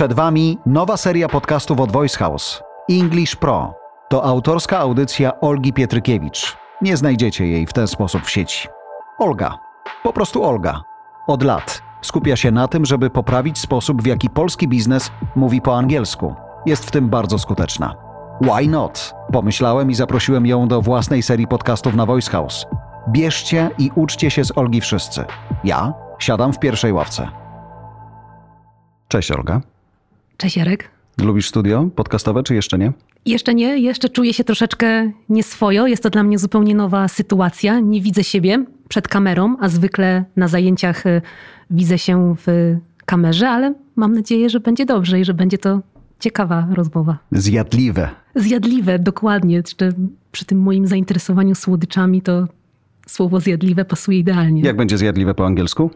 Przed Wami nowa seria podcastów od Voice House. English Pro. To autorska audycja Olgi Pietrykiewicz. Nie znajdziecie jej w ten sposób w sieci. Olga. Po prostu Olga. Od lat skupia się na tym, żeby poprawić sposób, w jaki polski biznes mówi po angielsku. Jest w tym bardzo skuteczna. Why not? Pomyślałem i zaprosiłem ją do własnej serii podcastów na Voice House. Bierzcie i uczcie się z Olgi wszyscy. Ja siadam w pierwszej ławce. Cześć Olga. Cześć Jarek. Lubisz studio podcastowe, czy jeszcze nie? Jeszcze nie, jeszcze czuję się troszeczkę nieswojo. Jest to dla mnie zupełnie nowa sytuacja. Nie widzę siebie przed kamerą, a zwykle na zajęciach y, widzę się w kamerze, ale mam nadzieję, że będzie dobrze i że będzie to ciekawa rozmowa. Zjadliwe. Zjadliwe, dokładnie. Jeszcze przy tym moim zainteresowaniu słodyczami to słowo zjadliwe pasuje idealnie. Jak będzie zjadliwe po angielsku?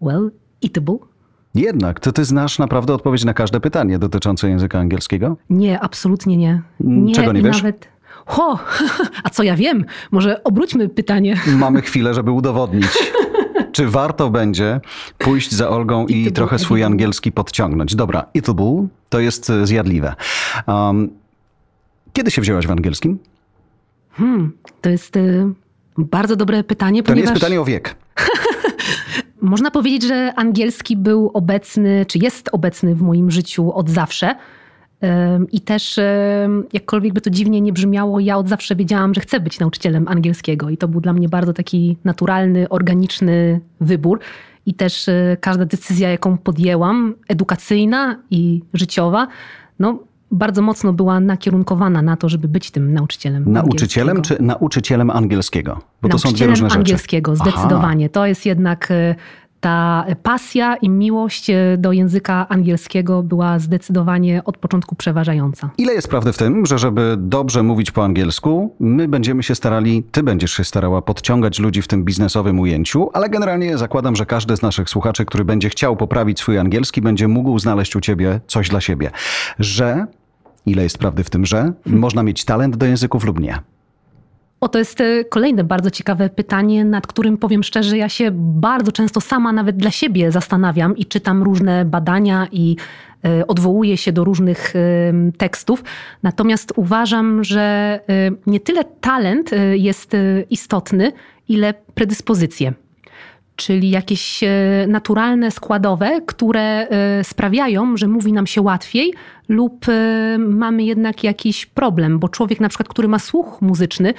Well, eatable. Jednak, to ty znasz naprawdę odpowiedź na każde pytanie dotyczące języka angielskiego? Nie, absolutnie nie. Mm, nie czego nie wiesz? Nawet... Ho, a co ja wiem? Może obróćmy pytanie. Mamy chwilę, żeby udowodnić. Czy warto będzie pójść za Olgą i trochę swój angielski podciągnąć? Dobra, eatable to jest e, zjadliwe. Um, kiedy się wzięłaś w angielskim? Hmm, to jest y, bardzo dobre pytanie, To nie ponieważ jest pytanie o wiek. można powiedzieć, że angielski był obecny, czy jest obecny w moim życiu od zawsze. I też, jakkolwiek by to dziwnie nie brzmiało, ja od zawsze wiedziałam, że chcę być nauczycielem angielskiego. I to był dla mnie bardzo taki naturalny, organiczny wybór. I też y, każda decyzja, jaką podjęłam, edukacyjna i życiowa, no, bardzo mocno była nakierunkowana na to, żeby być tym nauczycielem. Nauczycielem czy nauczycielem angielskiego? Bo to są dwie Nauczycielem różne rzeczy. angielskiego, Aha. zdecydowanie. To jest jednak y, ta pasja i miłość y, do języka angielskiego była zdecydowanie od początku przeważająca. Ile jest prawdy w tym, że żeby dobrze mówić po angielsku, my będziemy się starali, ty będziesz się starała podciągać ludzi w tym biznesowym ujęciu, ale generalnie zakładam, że każdy z naszych słuchaczy, który będzie chciał poprawić swój angielski, będzie mógł znaleźć u ciebie coś dla siebie. Że, ile jest prawdy w tym, że można mieć talent do języków lub nie? O, to jest y, kolejne bardzo ciekawe pytanie, nad którym powiem szczerze, ja się bardzo często sama nawet dla siebie zastanawiam i czytam różne badania i y, odwołuję się do różnych y, tekstów. Natomiast uważam, że nie tyle talent jest istotny, ile predyspozycje. Czyli jakieś e, naturalne składowe, które e, sprawiają, że mówi nam się łatwiej, lub e, mamy jednak jakiś problem, bo człowiek, na przykład, który ma słuch muzyczny,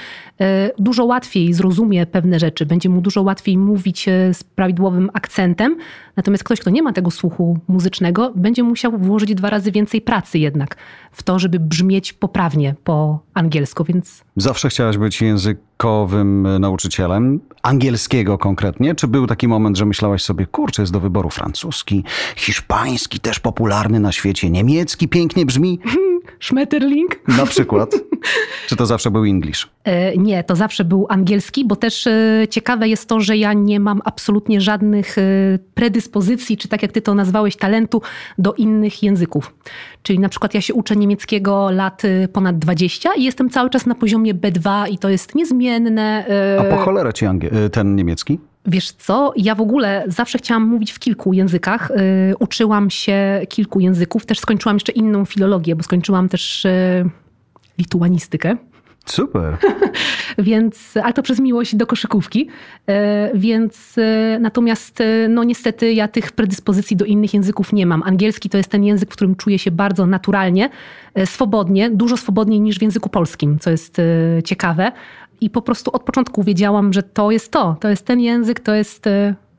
dużo łatwiej zrozumie pewne rzeczy, będzie mu dużo łatwiej mówić z prawidłowym akcentem. Natomiast ktoś, kto nie ma tego słuchu muzycznego, będzie musiał włożyć dwa razy więcej pracy jednak w to, żeby brzmieć poprawnie po angielsku, więc Zawsze chciałaś być językowym e, nauczycielem, angielskiego konkretnie? Czy był taki moment, że myślałaś sobie, kurczę, jest do wyboru francuski, hiszpański, też popularny na świecie, niemiecki pięknie brzmi? Schmetterling. Na przykład. Czy to zawsze był English? E, Nie, to zawsze był angielski, bo też e, ciekawe jest to, że ja nie mam absolutnie żadnych e, predyspozycji, czy tak jak ty to nazwałeś, talentu do innych języków. Czyli na przykład ja się uczę niemieckiego lat e, ponad 20 i jestem cały czas na poziomie B2 i to jest niezmienne. e, A po cholerę ci e, ten niemiecki? Wiesz co, ja w ogóle zawsze chciałam mówić w kilku językach. Y, uczyłam się kilku języków. Też skończyłam jeszcze inną filologię, bo skończyłam też y, lituanistykę. Super. Więc, ale to przez miłość do koszykówki. E, Więc e, natomiast, e, no niestety, ja tych predyspozycji do innych języków nie mam. Angielski to jest ten język, w którym czuję się bardzo naturalnie, swobodnie, dużo swobodniej niż w języku polskim, co jest ciekawe. I po prostu od początku wiedziałam, że to jest to, to jest ten język, to jest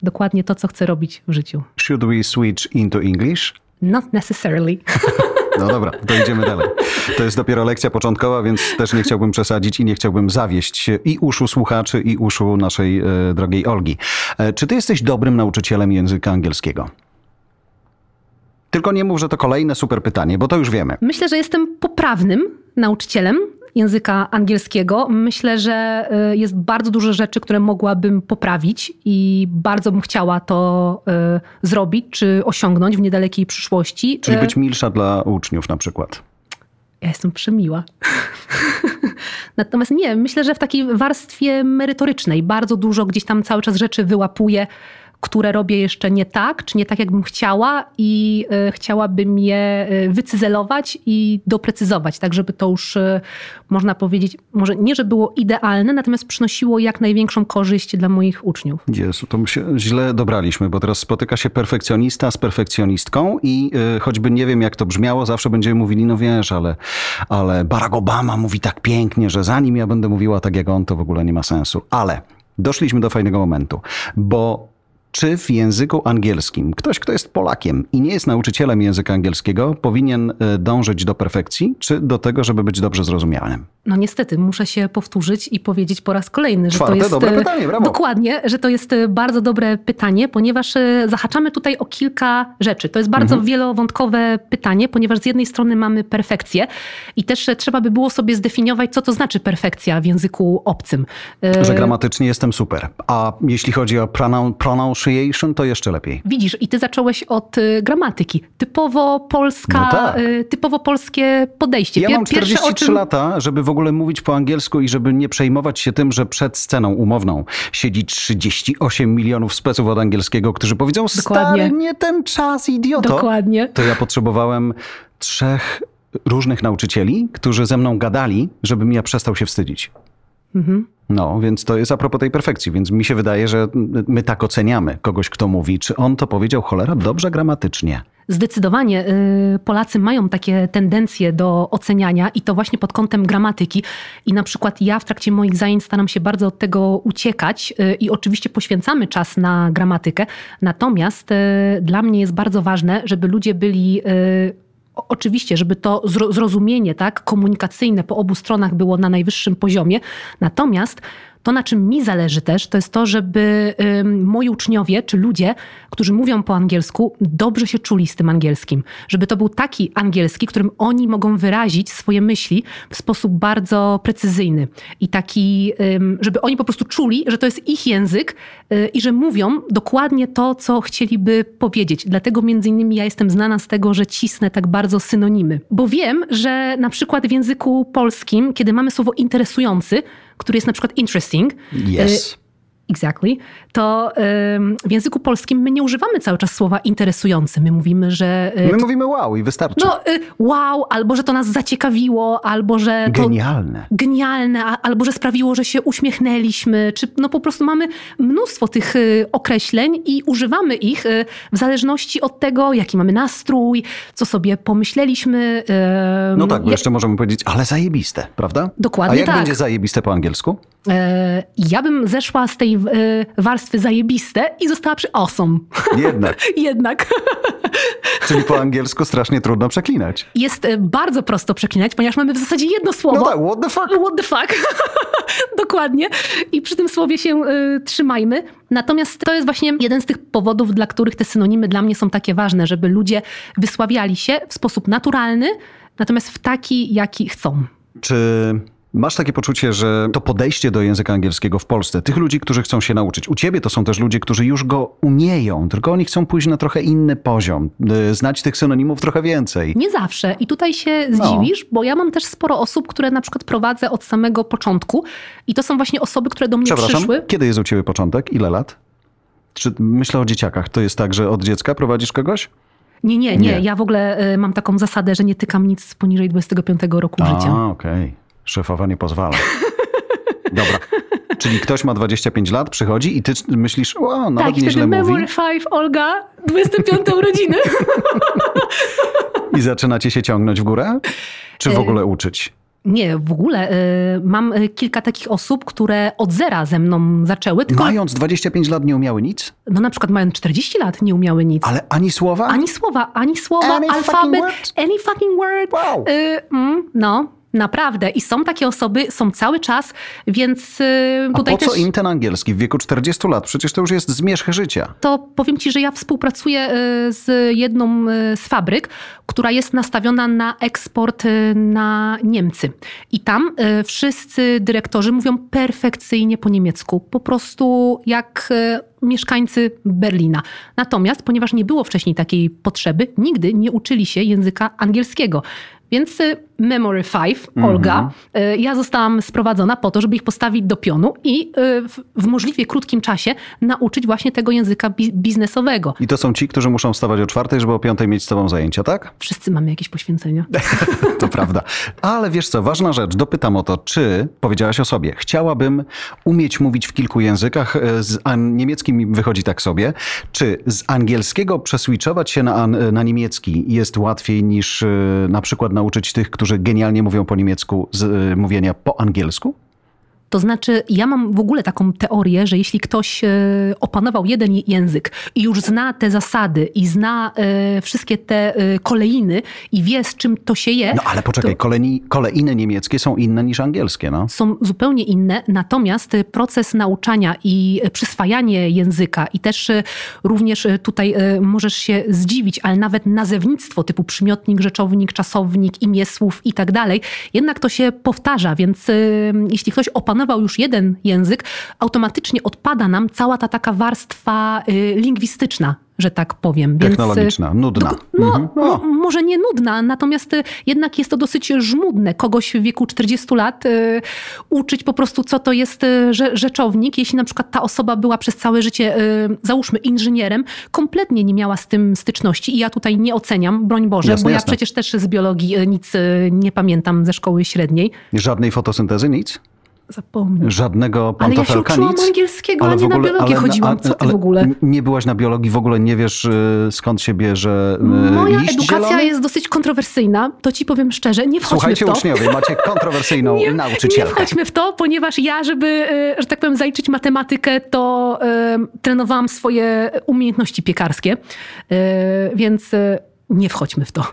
dokładnie to, co chcę robić w życiu. Should we switch into English? Not necessarily. No dobra, to idziemy dalej. To jest dopiero lekcja początkowa, więc też nie chciałbym przesadzić i nie chciałbym zawieść i uszu słuchaczy, i uszu naszej e, drogiej Olgi. E, czy ty jesteś dobrym nauczycielem języka angielskiego? Tylko nie mów, że to kolejne super pytanie, bo to już wiemy. Myślę, że jestem poprawnym nauczycielem języka angielskiego. Myślę, że y, jest bardzo dużo rzeczy, które mogłabym poprawić i bardzo bym chciała to y, zrobić czy osiągnąć w niedalekiej przyszłości. Czyli Y, być milsza dla uczniów na przykład. Ja jestem przemiła. Natomiast nie, myślę, że w takiej warstwie merytorycznej bardzo dużo gdzieś tam cały czas rzeczy wyłapuję, które robię jeszcze nie tak, czy nie tak, jakbym chciała i y, chciałabym je y, wycyzelować i doprecyzować, tak żeby to już y, można powiedzieć, może nie, że było idealne, natomiast przynosiło jak największą korzyść dla moich uczniów. Jezu, to my się źle dobraliśmy, bo teraz spotyka się perfekcjonista z perfekcjonistką i choćby nie wiem, jak to brzmiało, zawsze będziemy mówili, no wiesz, ale, ale Barack Obama mówi tak pięknie, że zanim ja będę mówiła tak jak on, to w ogóle nie ma sensu. Ale doszliśmy do fajnego momentu, bo czy w języku angielskim ktoś, kto jest Polakiem i nie jest nauczycielem języka angielskiego, powinien e, dążyć do perfekcji, czy do tego, żeby być dobrze zrozumianym? No niestety, muszę się powtórzyć i powiedzieć po raz kolejny, że Czwarte, to jest. dobre e, pytanie, brawo. Dokładnie, że to jest e, bardzo dobre pytanie, ponieważ zahaczamy tutaj o kilka rzeczy. To jest bardzo mhm. wielowątkowe pytanie, ponieważ z jednej strony mamy perfekcję i też trzeba by było sobie zdefiniować, co to znaczy perfekcja w języku obcym. Że gramatycznie jestem super. A jeśli chodzi o pronoun, pronunciation to jeszcze lepiej. Widzisz, i ty zacząłeś od y, gramatyki. Typowo polska, no tak. y, typowo polskie podejście. Ja Pier mam 43 czym... lata, żeby w ogóle mówić po angielsku i żeby nie przejmować się tym, że przed sceną umowną siedzi 38 milionów speców od angielskiego, którzy powiedzą, Dokładnie. stary, nie ten czas, idioto. Dokładnie. To ja potrzebowałem trzech różnych nauczycieli, którzy ze mną gadali, żebym ja przestał się wstydzić. Mhm. No, więc to jest a propos tej perfekcji, więc mi się wydaje, że my tak oceniamy kogoś, kto mówi, czy on to powiedział cholera dobrze gramatycznie. Zdecydowanie y, Polacy mają takie tendencje do oceniania i to właśnie pod kątem gramatyki. I na przykład ja w trakcie moich zajęć staram się bardzo od tego uciekać y, i oczywiście poświęcamy czas na gramatykę. Natomiast y, dla mnie jest bardzo ważne, żeby ludzie byli Oczywiście, żeby to zrozumienie tak, komunikacyjne po obu stronach było na najwyższym poziomie. Natomiast to, na czym mi zależy też, to jest to, żeby moi uczniowie czy ludzie, którzy mówią po angielsku, dobrze się czuli z tym angielskim. Żeby to był taki angielski, którym oni mogą wyrazić swoje myśli w sposób bardzo precyzyjny. I taki, żeby oni po prostu czuli, że to jest ich język y, i że mówią dokładnie to, co chcieliby powiedzieć. Dlatego między innymi ja jestem znana z tego, że cisnę tak bardzo synonimy. Bo wiem, że na przykład w języku polskim, kiedy mamy słowo interesujący, który jest na przykład interesting. Yes. Exactly. To w języku polskim my nie używamy cały czas słowa interesujący. My mówimy, że. Y, my mówimy wow i wystarczy. No, y, wow, albo że to nas zaciekawiło, albo że. Genialne. Genialne, albo że sprawiło, że się uśmiechnęliśmy, czy no po prostu mamy mnóstwo tych y, określeń i używamy ich w zależności od tego, jaki mamy nastrój, co sobie pomyśleliśmy. No tak, bo jeszcze możemy powiedzieć, ale zajebiste, prawda? Dokładnie. A jak tak. będzie zajebiste po angielsku? E, ja bym zeszła z tej E, warstwy zajebiste i została przy awesome. Jednak. Jednak. Czyli po angielsku strasznie trudno przeklinać. Jest e, bardzo prosto przeklinać, ponieważ mamy w zasadzie jedno słowo. No tak, what the fuck? What the fuck. Dokładnie. I przy tym słowie się y, trzymajmy. Natomiast to jest właśnie jeden z tych powodów, dla których te synonimy dla mnie są takie ważne, żeby ludzie wysławiali się w sposób naturalny, natomiast w taki, jaki chcą. Czy Masz takie poczucie, że to podejście do języka angielskiego w Polsce, tych ludzi, którzy chcą się nauczyć, u ciebie to są też ludzie, którzy już go umieją, tylko oni chcą pójść na trochę inny poziom, y, znać tych synonimów trochę więcej. Nie zawsze. I tutaj się no. zdziwisz, no. bo ja mam też sporo osób, które na przykład prowadzę od samego początku i to są właśnie osoby, które do mnie Przepraszam, przyszły. kiedy jest u ciebie początek? Ile lat? Czy myślę o dzieciakach. To jest tak, że od dziecka prowadzisz kogoś? Nie, nie, nie. nie. Ja w ogóle y, mam taką zasadę, że nie tykam nic poniżej 25 roku A, życia. okej. Okay. Szefowa nie pozwala. Dobra. Czyli ktoś ma 25 lat, przychodzi i ty myślisz, o, nawet tak, nieźle mówi. Memory 5, Olga, 25 urodziny. I zaczynacie się ciągnąć w górę? Czy w ogóle uczyć? Nie, w ogóle y, mam y, kilka takich osób, które od zera ze mną zaczęły. Tylko... Mając 25 lat nie umiały nic? No na przykład mając 40 lat nie umiały nic. Ale ani słowa? Ani słowa, ani słowa, any alfabet, fucking any fucking word. Wow. Y, mm, no, Naprawdę. I są takie osoby, są cały czas, więc y, tutaj A po co też... im ten angielski w wieku 40 lat? Przecież to już jest zmierzch życia. To powiem ci, że ja współpracuję y, z jedną y, z fabryk, która jest nastawiona na eksport na Niemcy. I tam wszyscy dyrektorzy mówią perfekcyjnie po niemiecku. Po prostu jak mieszkańcy Berlina. Natomiast, ponieważ nie było wcześniej takiej potrzeby, nigdy nie uczyli się języka angielskiego. Więc Memory 5, Olga. Y, Ja zostałam sprowadzona po to, żeby ich postawić do pionu i y, w, w możliwie krótkim czasie nauczyć właśnie tego języka bi- biznesowego. I to są ci, którzy muszą wstawać o czwartej, żeby o piątej mieć z tobą zajęcia, tak? Wszyscy mamy jakieś poświęcenia. To prawda. Ale wiesz co, ważna rzecz, dopytam o to, czy powiedziałaś o sobie, chciałabym umieć mówić w kilku językach, e, z niemieckim mi wychodzi tak sobie, czy z angielskiego przeswitchować się na, na niemiecki jest łatwiej niż na przykład nauczyć tych, którzy genialnie mówią po niemiecku, z e, mówienia po angielsku? To znaczy, ja mam w ogóle taką teorię, że jeśli ktoś e, opanował jeden język i już zna te zasady i zna e, wszystkie te e, kolejny i wie, z czym to się je, No ale poczekaj, to kolejni, kolejne niemieckie są inne niż angielskie, no. są zupełnie inne. Natomiast proces nauczania i przyswajanie języka i też również tutaj możesz się zdziwić, ale nawet nazewnictwo typu przymiotnik, rzeczownik, czasownik, imię słów i tak dalej, jednak to się powtarza, więc jeśli ktoś opanował już jeden język, automatycznie odpada nam cała ta taka warstwa e, lingwistyczna, że tak powiem. Więc, e, Technologiczna, nudna. no, Mhm. no, może nie nudna, natomiast y, jednak jest to dosyć żmudne. Kogoś w wieku 40 lat y, uczyć po prostu, co to jest y, rze- rzeczownik. Jeśli na przykład ta osoba była przez całe życie, y, załóżmy, inżynierem, kompletnie nie miała z tym styczności. I ja tutaj nie oceniam, broń Boże, Jasne, bo ja jasne. przecież też z biologii y, nic y, nie pamiętam ze szkoły średniej. Żadnej fotosyntezy, nic? Zapomnij. Żadnego Ale ja się pantofelka, uczyłam nic? angielskiego, a nie na biologię ale- chodziłam. Co ty ale w ogóle? Nie byłaś na biologii, w ogóle nie wiesz y, skąd się bierze y, Moja liść edukacja zielony? jest dosyć kontrowersyjna, to ci powiem szczerze, nie wchodźmy Słuchajcie w to. uczniowie, macie kontrowersyjną nie, nauczycielkę. Nie wchodźmy w to, ponieważ ja, żeby, y, że tak powiem, zaliczyć matematykę, to trenowałam swoje umiejętności piekarskie, więc nie wchodźmy w to.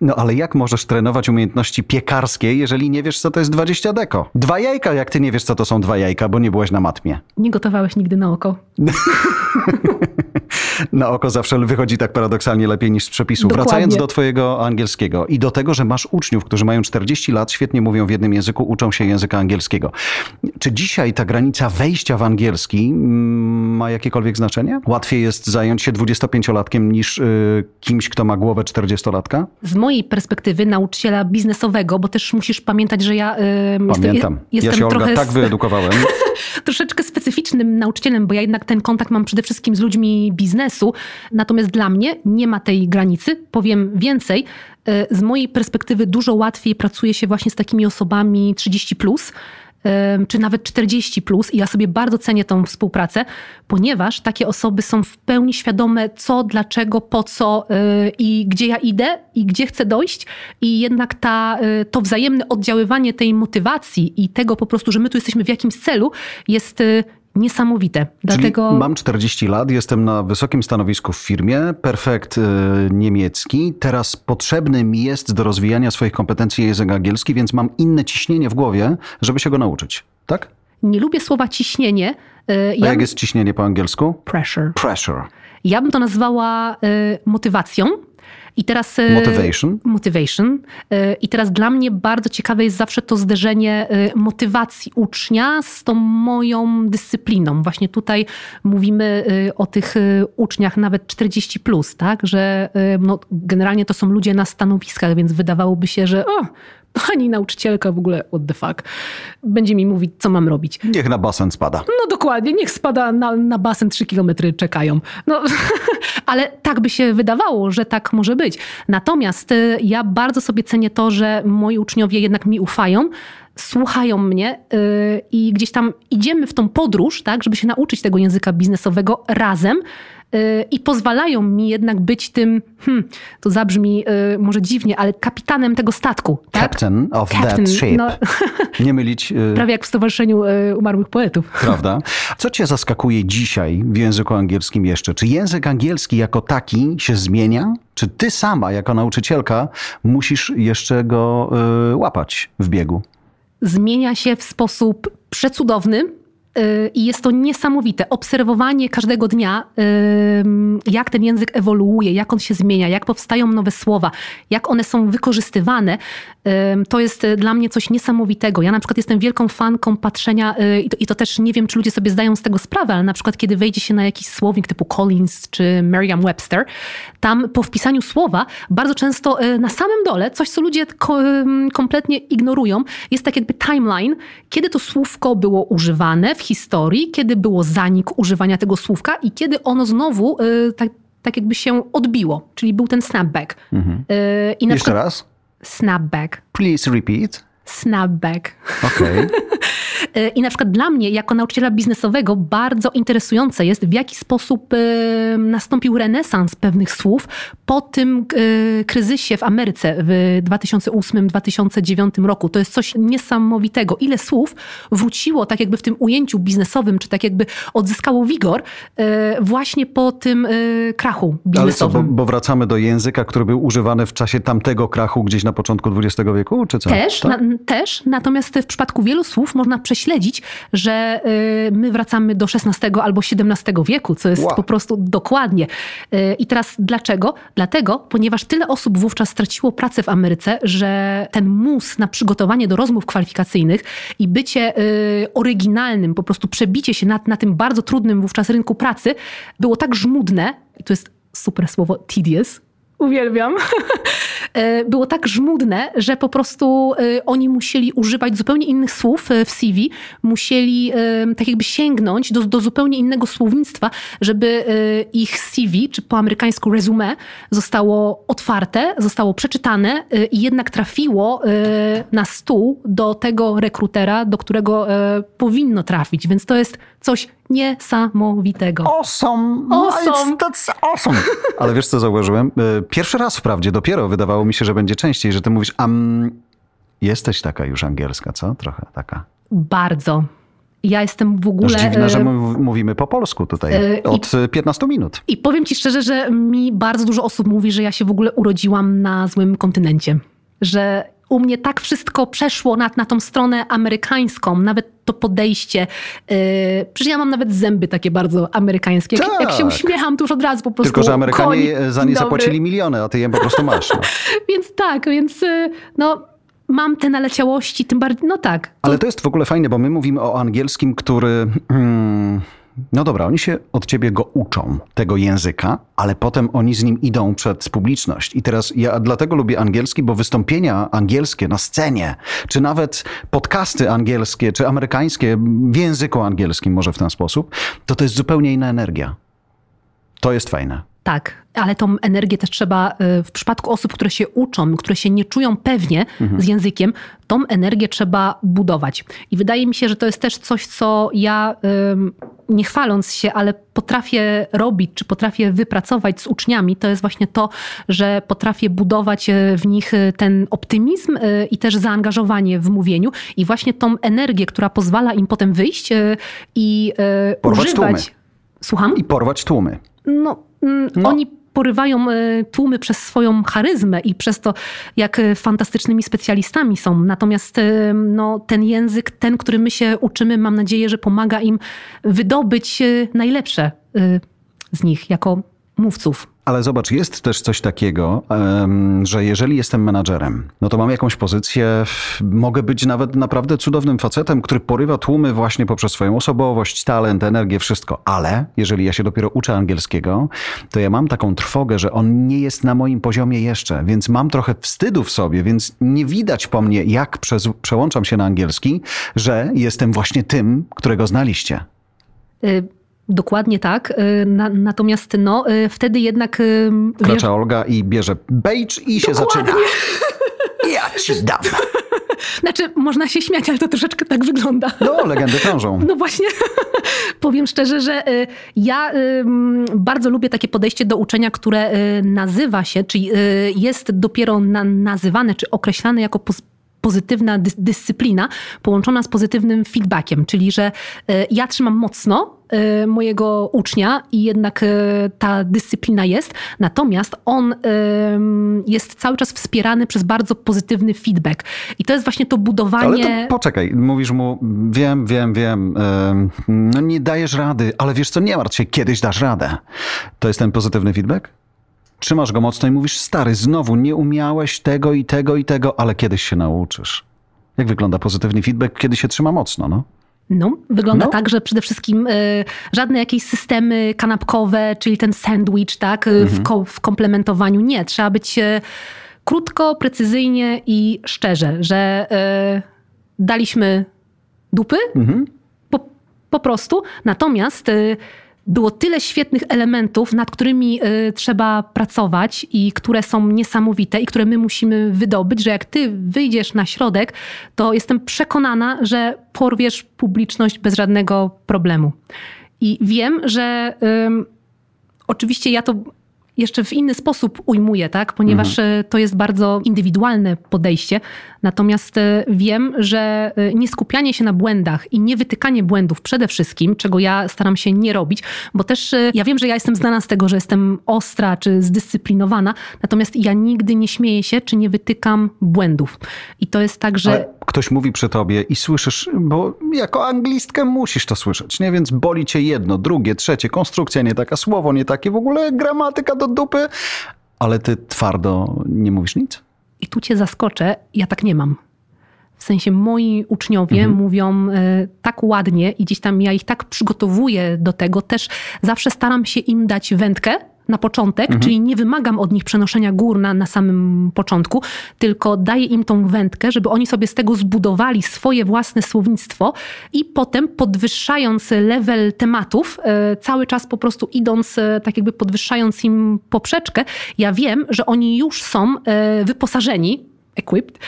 No ale jak możesz trenować umiejętności piekarskie, jeżeli nie wiesz, co to jest 20 deko? Dwa jajka, jak ty nie wiesz, co to są dwa jajka, bo nie byłaś na matmie. Nie gotowałeś nigdy na oko. Na oko zawsze wychodzi tak paradoksalnie lepiej niż z przepisu. Dokładnie. Wracając do twojego angielskiego i do tego, że masz uczniów, którzy mają 40 lat, świetnie mówią w jednym języku, uczą się języka angielskiego. Czy dzisiaj ta granica wejścia w angielski mm, ma jakiekolwiek znaczenie? Łatwiej jest zająć się 25-latkiem niż y, kimś, kto ma głowę 40-latka? Z mojej perspektywy nauczyciela biznesowego, bo też musisz pamiętać, że ja jestem, Pamiętam. jestem ja się, Olga, trochę tak z- wyedukowałem. troszeczkę specyficznym nauczycielem, bo ja jednak ten kontakt mam przede wszystkim z ludźmi biznesu. Natomiast dla mnie nie ma tej granicy. Powiem więcej. e, Z mojej perspektywy dużo łatwiej pracuje się właśnie z takimi osobami 30 plus. Czy nawet 40 plus, i ja sobie bardzo cenię tą współpracę, ponieważ takie osoby są w pełni świadome, co, dlaczego, po co e, i gdzie ja idę i gdzie chcę dojść. I jednak ta, e, to wzajemne oddziaływanie tej motywacji i tego po prostu, że my tu jesteśmy w jakimś celu, jest e, niesamowite. Dlatego Czyli mam 40 lat, jestem na wysokim stanowisku w firmie, perfekt y, niemiecki. Teraz potrzebny mi jest do rozwijania swoich kompetencji język angielski, więc mam inne ciśnienie w głowie, żeby się go nauczyć. Tak? nie lubię słowa ciśnienie. e, A Ja, jak jest ciśnienie po angielsku? Pressure. Pressure. Ja bym to nazwała e, motywacją. I teraz. e, Motivation. Motivation. E, I teraz dla mnie bardzo ciekawe jest zawsze to zderzenie e, motywacji ucznia z tą moją dyscypliną. Właśnie tutaj mówimy o tych uczniach nawet 40, plus, tak? że no, generalnie to są ludzie na stanowiskach, więc wydawałoby się, że o, pani nauczycielka w ogóle, what the fuck, będzie mi mówić, co mam robić. Niech na basen spada. No dokładnie, niech spada na, na basen, trzy kilometry czekają. No, ale tak by się wydawało, że tak może być. Natomiast y, ja bardzo sobie cenię to, że moi uczniowie jednak mi ufają, słuchają mnie y, i gdzieś tam idziemy w tą podróż, tak, żeby się nauczyć tego języka biznesowego razem. Y, I pozwalają mi jednak być tym, hmm, to zabrzmi y, może dziwnie, ale kapitanem tego statku. Tak? Captain of Captain, that ship. no, Nie mylić, y, prawie jak w Stowarzyszeniu Umarłych Poetów. prawda? Co cię zaskakuje dzisiaj w języku angielskim jeszcze? Czy język angielski jako taki się zmienia? Czy ty sama, jako nauczycielka, musisz jeszcze go łapać w biegu? zmienia się w sposób przecudowny. Y, i jest to niesamowite. Obserwowanie każdego dnia, jak ten język ewoluuje, jak on się zmienia, jak powstają nowe słowa, jak one są wykorzystywane, to jest dla mnie coś niesamowitego. Ja na przykład jestem wielką fanką patrzenia, y, i to, i to też nie wiem, czy ludzie sobie zdają z tego sprawę, ale na przykład kiedy wejdzie się na jakiś słownik typu Collins czy Merriam-Webster, tam po wpisaniu słowa bardzo często y, na samym dole, coś co ludzie kompletnie ignorują, jest tak jakby timeline, kiedy to słówko było używane w historii, kiedy było zanik używania tego słówka i kiedy ono znowu y, tak, tak jakby się odbiło, czyli był ten snapback. Mhm. Na Jeszcze przykład, raz? Snapback. Please repeat. Snapback. Okej. Okay. E, I na przykład dla mnie, jako nauczyciela biznesowego, bardzo interesujące jest, w jaki sposób e, nastąpił renesans pewnych słów po tym e, kryzysie w Ameryce w 2008-2009 roku. To jest coś niesamowitego. Ile słów wróciło tak jakby w tym ujęciu biznesowym, czy tak jakby odzyskało wigor właśnie po tym krachu biznesowym. Ale co, bo, bo wracamy do języka, który był używany w czasie tamtego krachu gdzieś na początku XX wieku, czy co? Też, tak? na, też. Natomiast w przypadku wielu słów można prześledzić, że y, my wracamy do XVI albo XVII wieku, co jest wow. po prostu dokładnie. Y, I teraz dlaczego? Dlatego, ponieważ tyle osób wówczas straciło pracę w Ameryce, że ten mus na przygotowanie do rozmów kwalifikacyjnych i bycie y, oryginalnym, po prostu przebicie się na, na tym bardzo trudnym wówczas rynku pracy było tak żmudne, i to jest super słowo tedious, uwielbiam, było tak żmudne, że po prostu e, oni musieli używać zupełnie innych słów e, w CV, musieli tak jakby sięgnąć do, do zupełnie innego słownictwa, żeby ich CV, czy po amerykańsku resume, zostało otwarte, zostało przeczytane i jednak trafiło na stół do tego rekrutera, do którego powinno trafić. Więc to jest coś niesamowitego. Awesome! Awesome! That's awesome! Ale wiesz, co zauważyłem? E, pierwszy raz wprawdzie, dopiero wydawało mi się, że będzie częściej, że ty mówisz, um, jesteś taka już angielska, co? Trochę taka. Bardzo. Ja jestem w ogóle. dziwne, że e, mówimy po polsku tutaj e, od I, 15 minut. I powiem ci szczerze, że mi bardzo dużo osób mówi, że ja się w ogóle urodziłam na złym kontynencie. Że u mnie tak wszystko przeszło na, na tą stronę amerykańską, nawet to podejście. Yy, przecież ja mam nawet zęby takie bardzo amerykańskie. Jak, tak. jak się tak. uśmiecham, to już od razu po prostu Tylko, że Amerykanie koń, za nie zapłacili miliony, a ty je po prostu masz. No. więc tak, więc y, no mam te naleciałości, tym bardziej, no tak. To... Ale to jest w ogóle fajne, bo my mówimy o angielskim, który... Hmm, no dobra, oni się od ciebie go uczą, tego języka, ale potem oni z nim idą przed publiczność. I teraz ja dlatego lubię angielski, bo wystąpienia angielskie na scenie, czy nawet podcasty angielskie, czy amerykańskie w języku angielskim, może w ten sposób, to to jest zupełnie inna energia. To jest fajne. Tak, ale tą energię też trzeba y, w przypadku osób, które się uczą, które się nie czują pewnie mhm. z językiem, tą energię trzeba budować. I wydaje mi się, że to jest też coś, co ja nie chwaląc się, ale potrafię robić, czy potrafię wypracować z uczniami, to jest właśnie to, że potrafię budować y, w nich y, ten optymizm i też zaangażowanie w mówieniu i właśnie tą energię, która pozwala im potem wyjść i porwać używać. Tłumy. Słucham? I porwać tłumy. No, no. Oni porywają e, tłumy przez swoją charyzmę i przez to, jak e, fantastycznymi specjalistami są. Natomiast e, no, ten język, ten, który my się uczymy, mam nadzieję, że pomaga im wydobyć najlepsze z nich jako mówców. Ale zobacz, jest też coś takiego, że jeżeli jestem menadżerem, no to mam jakąś pozycję, mogę być nawet naprawdę cudownym facetem, który porywa tłumy właśnie poprzez swoją osobowość, talent, energię, wszystko. Ale jeżeli ja się dopiero uczę angielskiego, to ja mam taką trwogę, że on nie jest na moim poziomie jeszcze, więc mam trochę wstydu w sobie, więc nie widać po mnie, jak przez, przełączam się na angielski, że jestem właśnie tym, którego znaliście. Y Dokładnie tak. Y, na, natomiast no, y, wtedy jednak... Y, Kracza Olga i bierze beige i się Dokładnie. zaczyna. Ja ci dam. Znaczy, można się śmiać, ale to troszeczkę tak wygląda. No, legendy krążą. No właśnie. Powiem szczerze, że ja bardzo lubię takie podejście do uczenia, które nazywa się, czyli jest dopiero nazywane, czy określane jako pozytywna dyscyplina połączona z pozytywnym feedbackiem, czyli że ja trzymam mocno y, mojego ucznia i jednak y, ta dyscyplina jest. Natomiast on y, jest cały czas wspierany przez bardzo pozytywny feedback. I to jest właśnie to budowanie. Ale to poczekaj, mówisz mu, wiem, wiem, wiem, no nie dajesz rady, ale wiesz co, nie martw się, kiedyś dasz radę. To jest ten pozytywny feedback? Trzymasz go mocno i mówisz, stary, znowu nie umiałeś tego i tego i tego, ale kiedyś się nauczysz. Jak wygląda pozytywny feedback, kiedy się trzyma mocno, no? No, wygląda no. tak, że przede wszystkim y, żadne jakieś systemy kanapkowe, czyli ten sandwich, tak, y, mhm. w, ko w, komplementowaniu. Nie, trzeba być y, krótko, precyzyjnie i szczerze, że daliśmy dupy mhm. po, po, prostu, natomiast było tyle świetnych elementów, nad którymi y, trzeba pracować i które są niesamowite i które my musimy wydobyć, że jak ty wyjdziesz na środek, to jestem przekonana, że porwiesz publiczność bez żadnego problemu. I wiem, że y, oczywiście ja to jeszcze w inny sposób ujmuję, tak? ponieważ mhm. E, to jest bardzo indywidualne podejście. Natomiast e, wiem, że e, nie skupianie się na błędach i nie wytykanie błędów przede wszystkim, czego ja staram się nie robić, bo też ja wiem, że ja jestem znana z tego, że jestem ostra czy zdyscyplinowana, natomiast ja nigdy nie śmieję się czy nie wytykam błędów. I to jest tak, że. Ale ktoś mówi przy tobie i słyszysz, bo jako anglistkę musisz to słyszeć, nie? Więc boli cię jedno, drugie, trzecie, konstrukcja nie taka, słowo nie takie, w ogóle gramatyka do dupy, ale ty twardo nie mówisz nic? I tu cię zaskoczę, ja tak nie mam. W sensie moi uczniowie mhm. mówią y, tak ładnie i gdzieś tam ja ich tak przygotowuję do tego. Też zawsze staram się im dać wędkę, na początek, mhm. czyli nie wymagam od nich przenoszenia gór na, na samym początku, tylko daję im tą wędkę, żeby oni sobie z tego zbudowali swoje własne słownictwo i potem podwyższając level tematów, e, cały czas po prostu idąc, e, tak jakby podwyższając im poprzeczkę, ja wiem, że oni już są e, wyposażeni equipped,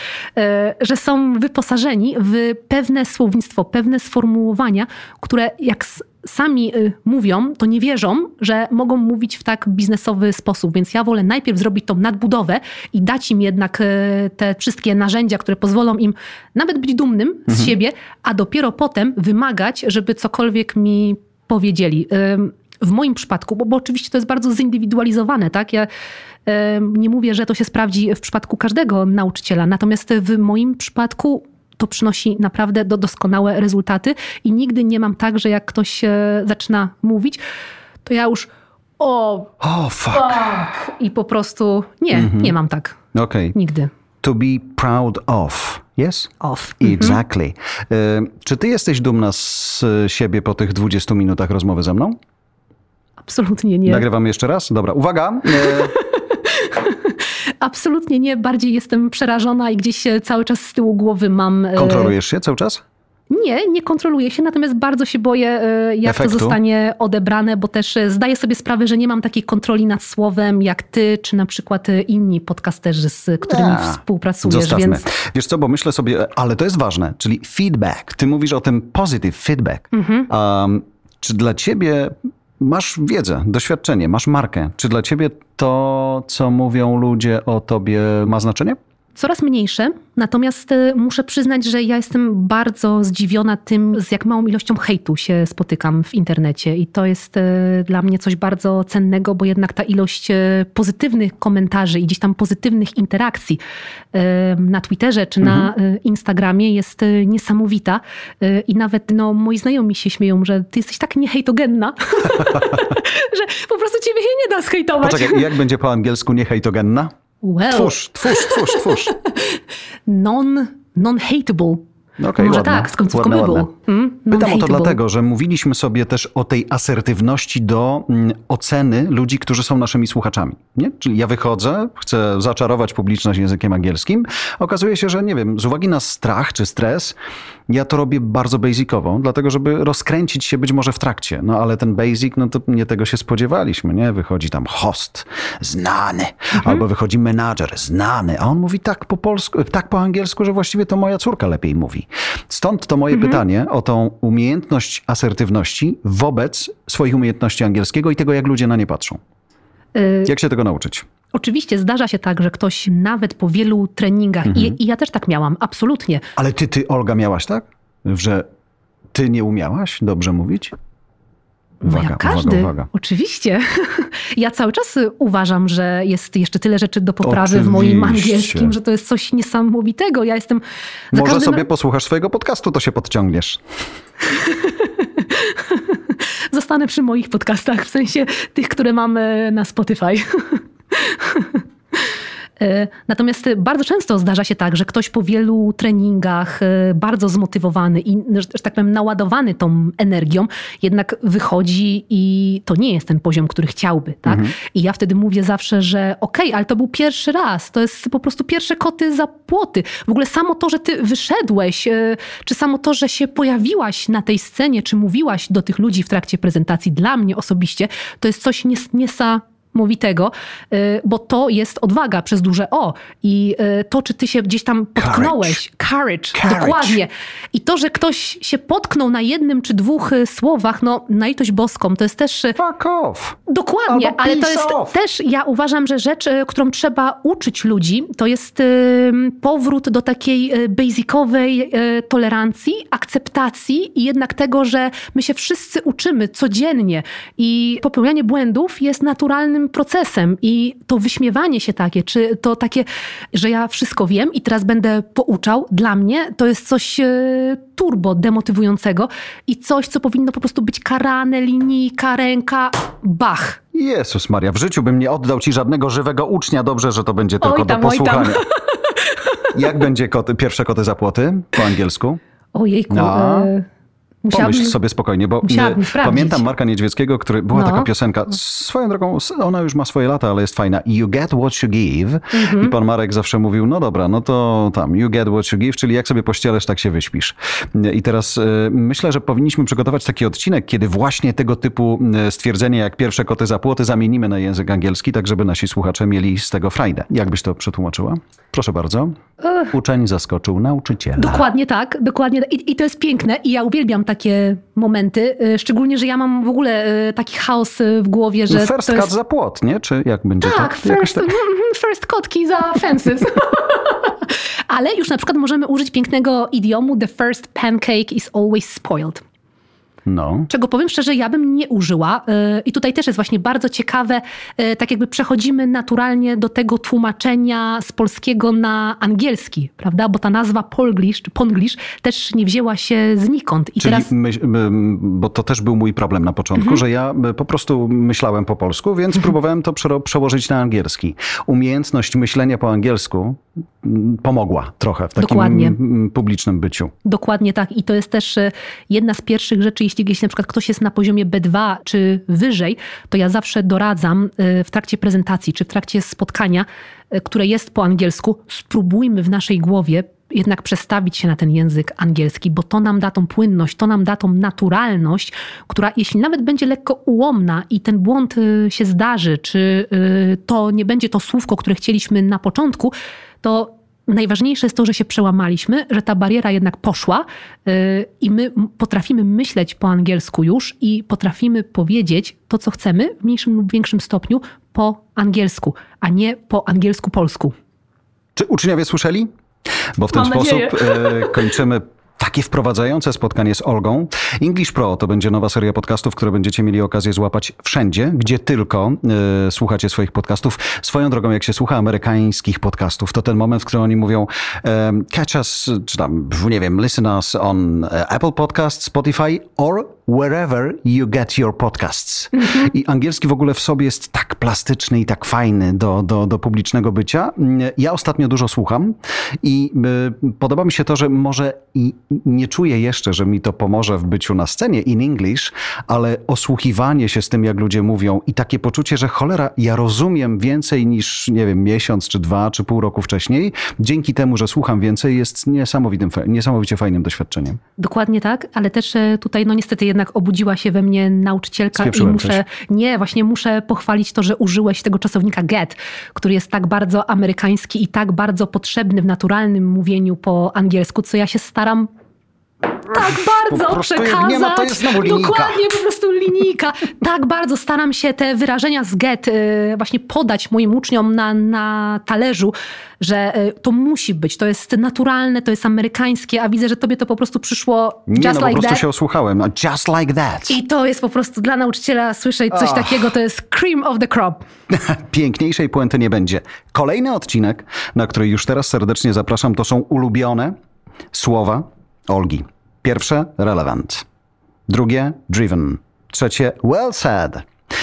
że są wyposażeni w pewne słownictwo, pewne sformułowania, które jak sami y, mówią, to nie wierzą, że mogą mówić w tak biznesowy sposób. Więc ja wolę najpierw zrobić tą nadbudowę i dać im jednak y, te wszystkie narzędzia, które pozwolą im nawet być dumnym z mhm. siebie, a dopiero potem wymagać, żeby cokolwiek mi powiedzieli. W moim przypadku, bo, bo oczywiście to jest bardzo zindywidualizowane, tak? Ja nie mówię, że to się sprawdzi w przypadku każdego nauczyciela, natomiast w moim przypadku to przynosi naprawdę do doskonałe rezultaty i nigdy nie mam tak, że jak ktoś zaczyna mówić, to ja już o, oh, fuck. fuck. I po prostu nie, mm -hmm. nie mam tak. Okay. Nigdy. To be proud of. Yes? Of. Exactly. Mm -hmm. Czy ty jesteś dumna z siebie po tych 20 minutach rozmowy ze mną? Absolutnie nie. Nagrywam jeszcze raz? Dobra, uwaga. E, Absolutnie nie. Bardziej jestem przerażona i gdzieś cały czas z tyłu głowy mam. E, Kontrolujesz się cały czas? Nie, nie kontroluję się, natomiast bardzo się boję, e, jak Efektu. to zostanie odebrane, bo też e, zdaję sobie sprawę, że nie mam takiej kontroli nad słowem jak ty, czy na przykład inni podcasterzy, z którymi A, współpracujesz. Zostawmy. Więc... Wiesz co, bo myślę sobie, ale to jest ważne, czyli feedback. Ty mówisz o tym positive feedback. Mhm. Um, czy dla ciebie masz wiedzę, doświadczenie, masz markę. Czy dla ciebie to, co mówią ludzie o tobie, ma znaczenie? Coraz mniejsze, natomiast y, muszę przyznać, że ja jestem bardzo zdziwiona tym, z jak małą ilością hejtu się spotykam w internecie. I to jest y, dla mnie coś bardzo cennego, bo jednak ta ilość y, pozytywnych komentarzy i gdzieś tam pozytywnych interakcji na Twitterze czy mhm. na Instagramie jest niesamowita. I nawet no, moi znajomi się śmieją, że ty jesteś tak niehejtogenna, że po prostu ciebie się nie da zhejtować. Poczekaj, jak będzie po angielsku niehejtogenna? Well. Twórz, twórz, twórz, twórz. non, non-hateable. Okay, Może ładne, tak, końcówką by był. Hmm? Pytam o to dlatego, że mówiliśmy sobie też o tej asertywności do mm, oceny ludzi, którzy są naszymi słuchaczami. Nie? Czyli ja wychodzę, chcę zaczarować publiczność językiem angielskim. Okazuje się, że nie wiem, z uwagi na strach czy stres, ja to robię bardzo basicowo, dlatego żeby rozkręcić się być może w trakcie. No ale ten basic, no to nie tego się spodziewaliśmy, nie? Wychodzi tam host, znany, mhm. albo wychodzi menadżer, znany, a on mówi tak po polsku, tak po angielsku, że właściwie to moja córka lepiej mówi. Stąd to moje mhm. pytanie o tą umiejętność asertywności wobec swoich umiejętności angielskiego i tego, jak ludzie na nie patrzą. Y jak się tego nauczyć? Oczywiście zdarza się tak, że ktoś nawet po wielu treningach, mhm. i, i, ja też tak miałam, absolutnie. Ale ty, ty, Olga, miałaś tak? Że ty nie umiałaś dobrze mówić? No Uwaga, jak każdy, uwaga, uwaga. oczywiście. Ja cały czas uważam, że jest jeszcze tyle rzeczy do poprawy w moim Oczywiście. angielskim, że to jest coś niesamowitego. Ja jestem Może każdym sobie posłuchasz swojego podcastu, to się podciągniesz. Zostanę przy moich podcastach, w sensie tych, które mamy na Spotify. E, Natomiast bardzo często zdarza się tak, że ktoś po wielu treningach, e, bardzo zmotywowany i, że że tak powiem, naładowany tą energią, jednak wychodzi i to nie jest ten poziom, który chciałby. Tak? I ja wtedy mówię zawsze, że okej, ale to był pierwszy raz, to jest po prostu pierwsze koty za płoty. W ogóle samo to, że ty wyszedłeś, e, czy samo to, że się pojawiłaś na tej scenie, czy mówiłaś do tych ludzi w trakcie prezentacji, dla mnie osobiście, to jest coś nies- niesamowitego, y, bo to jest odwaga przez duże O. I y, to, czy ty się gdzieś tam potknąłeś, courage, Courage. dokładnie. I to, że ktoś się potknął na jednym czy dwóch y, słowach, no na litość boską, to jest też Fuck off! Dokładnie, Albo ale to jest off. też, ja uważam, że rzecz, którą trzeba uczyć ludzi, to jest powrót do takiej basicowej tolerancji, akceptacji i jednak tego, że my się wszyscy uczymy codziennie i popełnianie błędów jest naturalnym procesem i to wyśmiewanie się takie, czy to takie, że ja wszystko wiem i teraz będę pouczał, dla mnie to jest coś e, turbo demotywującego i coś, co powinno po prostu być karane, linijka, ręka, bach. Jezus Maria, w życiu bym nie oddał ci żadnego żywego ucznia. Dobrze, że to będzie tylko Oj tam, do posłuchania. Jak będzie koty, pierwsze koty za płoty po angielsku? Ojejku. No. E, musiałabym... Pomyśl sobie spokojnie, bo e, pamiętam Marka Niedźwieckiego, który była No. taka piosenka, swoją drogą, ona już ma swoje lata, ale jest fajna. You get what you give. Mhm. I pan Marek zawsze mówił, no dobra, no to tam, you get what you give, czyli jak sobie pościelesz, tak się wyśpisz. I teraz e, myślę, że powinniśmy przygotować taki odcinek, kiedy właśnie tego typu e, stwierdzenie, jak pierwsze koty za płoty, zamienimy na język angielski, tak żeby nasi słuchacze mieli z tego frajdę. Jak byś to przetłumaczyła? Proszę bardzo. Uczeń zaskoczył nauczyciela. Dokładnie tak, dokładnie. I, I to jest piękne i ja uwielbiam takie momenty, e, szczególnie, że ja mam w ogóle e, taki chaos e, w głowie, że First to cut jest... za płot, nie? Czy jak będzie Tak? Jakoś first, mhm, first kotki za fences. Ale już na przykład możemy użyć pięknego idiomu the first pancake is always spoiled. No. Czego powiem szczerze, ja bym nie użyła. Yy, I tutaj też jest właśnie bardzo ciekawe, yy, tak jakby przechodzimy naturalnie do tego tłumaczenia z polskiego na angielski, prawda? Bo ta nazwa polglish czy ponglish też nie wzięła się znikąd. I Czyli, teraz Mhm. myśl, bo to też był mój problem na początku, że ja po prostu myślałem po polsku, więc Mhm. próbowałem to przełożyć na angielski. Umiejętność myślenia po angielsku pomogła trochę w takim Dokładnie. publicznym byciu. Dokładnie tak. I to jest też e, jedna z pierwszych rzeczy, jeśli, jeśli na przykład ktoś jest na poziomie B2 czy wyżej, to ja zawsze doradzam e, w trakcie prezentacji czy w trakcie spotkania, e, które jest po angielsku, spróbujmy w naszej głowie jednak przestawić się na ten język angielski, bo to nam da tą płynność, to nam da tą naturalność, która jeśli nawet będzie lekko ułomna i ten błąd się zdarzy, czy to nie będzie to słówko, które chcieliśmy na początku, to najważniejsze jest to, że się przełamaliśmy, że ta bariera jednak poszła yy, i my potrafimy myśleć po angielsku już i potrafimy powiedzieć to, co chcemy w mniejszym lub większym stopniu po angielsku, a nie po angielsku-polsku. Czy uczniowie słyszeli? Bo w ten Mam sposób nadzieję. e, kończymy takie wprowadzające spotkanie z Olgą. English Pro to będzie nowa seria podcastów, które będziecie mieli okazję złapać wszędzie, gdzie tylko e, słuchacie swoich podcastów. Swoją drogą, jak się słucha amerykańskich podcastów, to ten moment, w którym oni mówią e, catch us, czy tam, nie wiem, listen us on e, Apple Podcast, Spotify or wherever you get your podcasts. I angielski w ogóle w sobie jest tak plastyczny i tak fajny do, do, do publicznego bycia. Ja ostatnio dużo słucham i y, podoba mi się to, że może i nie czuję jeszcze, że mi to pomoże w byciu na scenie in English, ale osłuchiwanie się z tym, jak ludzie mówią i takie poczucie, że cholera, ja rozumiem więcej niż, nie wiem, miesiąc, czy dwa, czy pół roku wcześniej, dzięki temu, że słucham więcej, jest niesamowitym, niesamowicie fajnym doświadczeniem. Dokładnie tak, ale też e, tutaj no niestety jednak obudziła się we mnie nauczycielka i muszę, nie, właśnie muszę pochwalić to, że użyłeś tego czasownika get, który jest tak bardzo amerykański i tak bardzo potrzebny w naturalnym mówieniu po angielsku, co ja się staram tak bardzo Po prostu jak przekazać. nie ma, to jest znowu linijka. Dokładnie, po prostu linijka. Tak bardzo staram się te wyrażenia z get y, właśnie podać moim uczniom na, na talerzu, że y, to musi być, to jest naturalne, to jest amerykańskie, a widzę, że tobie to po prostu przyszło Nie, just no po like prostu that. się osłuchałem. Just like that. I to jest po prostu dla nauczyciela słyszeć coś Ach. takiego, to jest cream of the crop. Piękniejszej puenty nie będzie. Kolejny odcinek, na który już teraz serdecznie zapraszam, to są ulubione słowa Olgi. Pierwsze relevant. Drugie driven. Trzecie well said.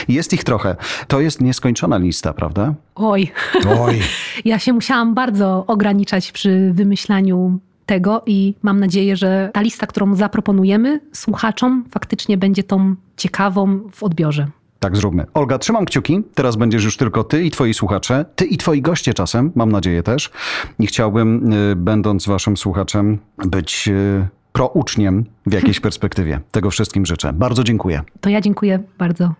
Jest ich trochę. To jest nieskończona lista, prawda? Oj. Oj. Ja się musiałam bardzo ograniczać przy wymyślaniu tego i mam nadzieję, że ta lista, którą zaproponujemy słuchaczom, faktycznie będzie tą ciekawą w odbiorze. Tak zróbmy. Olga, trzymam kciuki. Teraz będziesz już tylko ty i twoi słuchacze. Ty i twoi goście czasem, mam nadzieję też. I chciałbym, y, będąc waszym słuchaczem, być y, prouczniem w jakiejś perspektywie. Tego wszystkim życzę. Bardzo dziękuję. To ja dziękuję bardzo.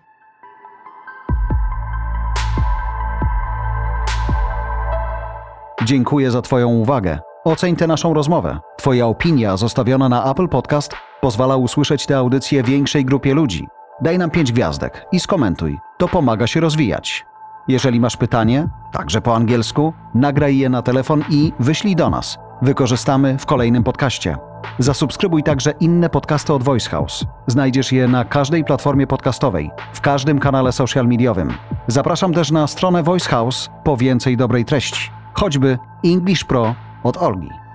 Dziękuję za Twoją uwagę. Oceń tę naszą rozmowę. Twoja opinia zostawiona na Apple Podcast pozwala usłyszeć tę audycję większej grupie ludzi. Daj nam pięć gwiazdek i skomentuj. To pomaga się rozwijać. Jeżeli masz pytanie, także po angielsku, nagraj je na telefon i wyślij do nas. Wykorzystamy w kolejnym podcaście. Zasubskrybuj także inne podcasty od Voice House. Znajdziesz je na każdej platformie podcastowej, w każdym kanale social mediowym. Zapraszam też na stronę Voice House po więcej dobrej treści choćby English Pro od Olgi.